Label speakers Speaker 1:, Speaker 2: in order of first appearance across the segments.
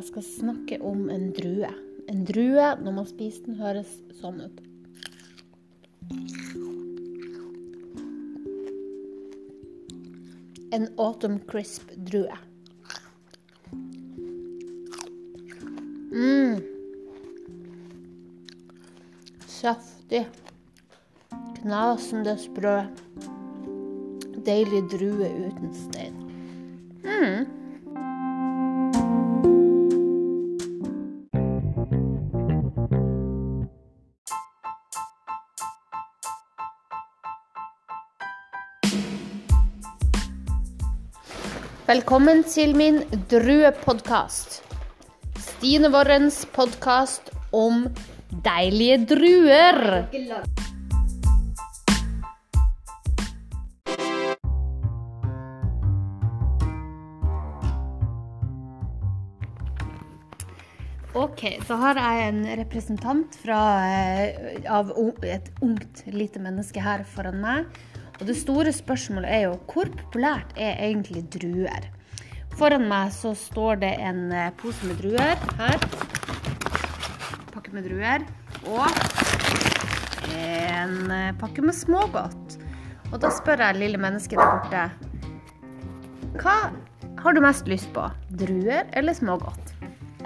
Speaker 1: Jeg skal snakke om en drue. En drue, når man spiser den, høres sånn ut. En autumn crisp-drue. mm. Saftig. Knasende sprø. Deilig drue uten stein. Velkommen til min druepodkast. Stine Worrens podkast om deilige druer. Ok, så har jeg en representant fra, eh, av et ungt lite menneske her foran meg. Og det store spørsmålet er jo hvor populært er egentlig druer? Foran meg så står det en eh, pose med druer her. Pakke med druer. Og en eh, pakke med smågodt. Og da spør jeg lille mennesket der borte Hva har du mest lyst på? Druer eller smågodt?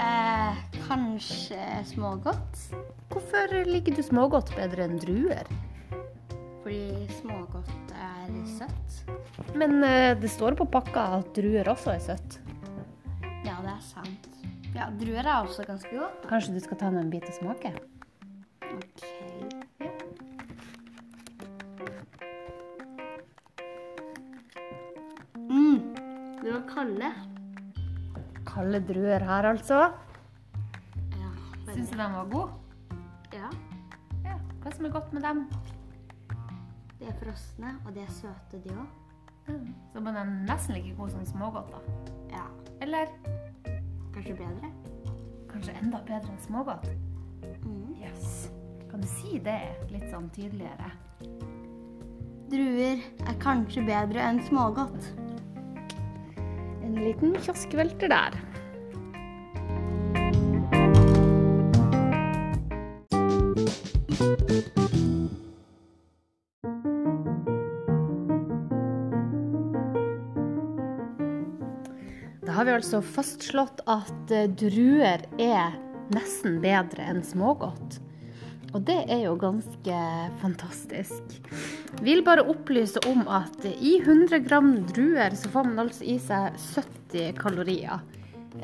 Speaker 2: Eh, kanskje smågodt?
Speaker 1: Hvorfor liker du smågodt bedre enn druer?
Speaker 2: Fordi smågodt er søtt.
Speaker 1: Men eh, det står på pakka at druer også er søtt.
Speaker 2: Ja, det er sant. Ja, druer er også ganske godt.
Speaker 1: Kanskje du skal ta med en bit og smake?
Speaker 2: Ok. Mm, det var kalde.
Speaker 1: Kalde druer her, altså.
Speaker 2: Ja,
Speaker 1: Syns du de var gode?
Speaker 2: ja,
Speaker 1: Ja. Hva som er godt med dem?
Speaker 2: De er frosne, og de er søte, de òg.
Speaker 1: Så man er nesten like god som smågodt, da.
Speaker 2: Ja,
Speaker 1: Eller
Speaker 2: kanskje bedre.
Speaker 1: kanskje enda bedre enn smågodt?
Speaker 2: Mm.
Speaker 1: Yes. Kan du si det litt sånn tydeligere?
Speaker 2: Druer er kanskje bedre enn smågodt.
Speaker 1: En liten kioskvelter der. Har vi altså fastslått at eh, druer er nesten bedre enn smågodt. Og det er jo ganske fantastisk. Vil bare opplyse om at i 100 gram druer så får man altså i seg 70 kalorier.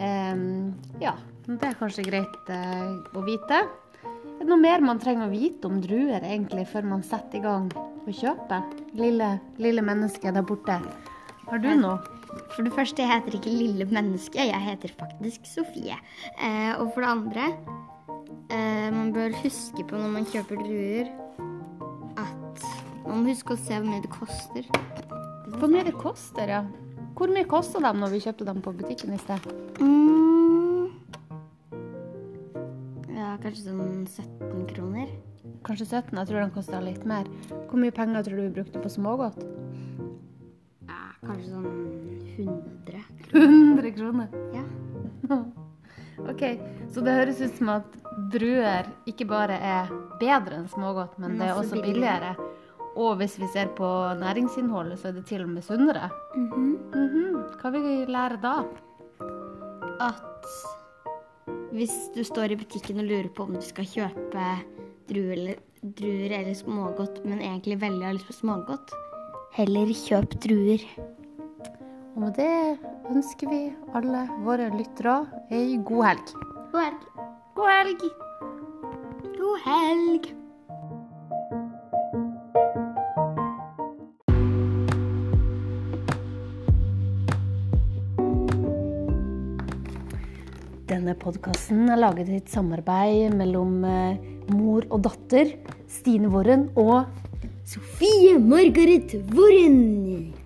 Speaker 1: Um, ja, det er kanskje greit uh, å vite. Er det noe mer man trenger å vite om druer egentlig før man setter i gang å kjøpe? Lille, lille menneske der borte. Har du noe?
Speaker 2: For det første, jeg heter ikke Lille menneske, jeg heter faktisk Sofie. Eh, og for det andre, eh, man bør huske på når man kjøper druer, at man må huske å se hvor mye det koster.
Speaker 1: Hvor mye det koster, ja. Hvor mye kosta de når vi kjøpte dem på butikken i sted?
Speaker 2: Mm. Ja, kanskje sånn 17 kroner.
Speaker 1: Kanskje 17? Jeg tror de kosta litt mer. Hvor mye penger tror du vi brukte på smågodt?
Speaker 2: Kanskje sånn 100.
Speaker 1: 100 kroner.
Speaker 2: Ja.
Speaker 1: OK, så det høres ut som at druer ikke bare er bedre enn smågodt, men det er også billigere. Og hvis vi ser på næringsinnholdet, så er det til og med sunnere.
Speaker 2: Mhm.
Speaker 1: Mhm. Hva vil vi lære da?
Speaker 2: At hvis du står i butikken og lurer på om du skal kjøpe druer eller, druer eller smågodt, men egentlig veldig har lyst på smågodt, heller kjøp druer.
Speaker 1: Og med det ønsker vi alle våre lyttere ei god helg.
Speaker 2: God helg.
Speaker 1: God helg!
Speaker 2: God helg.
Speaker 1: Denne podkasten er laget i et samarbeid mellom eh, mor og datter, Stine Worren og
Speaker 2: Sofie Margaret Worren.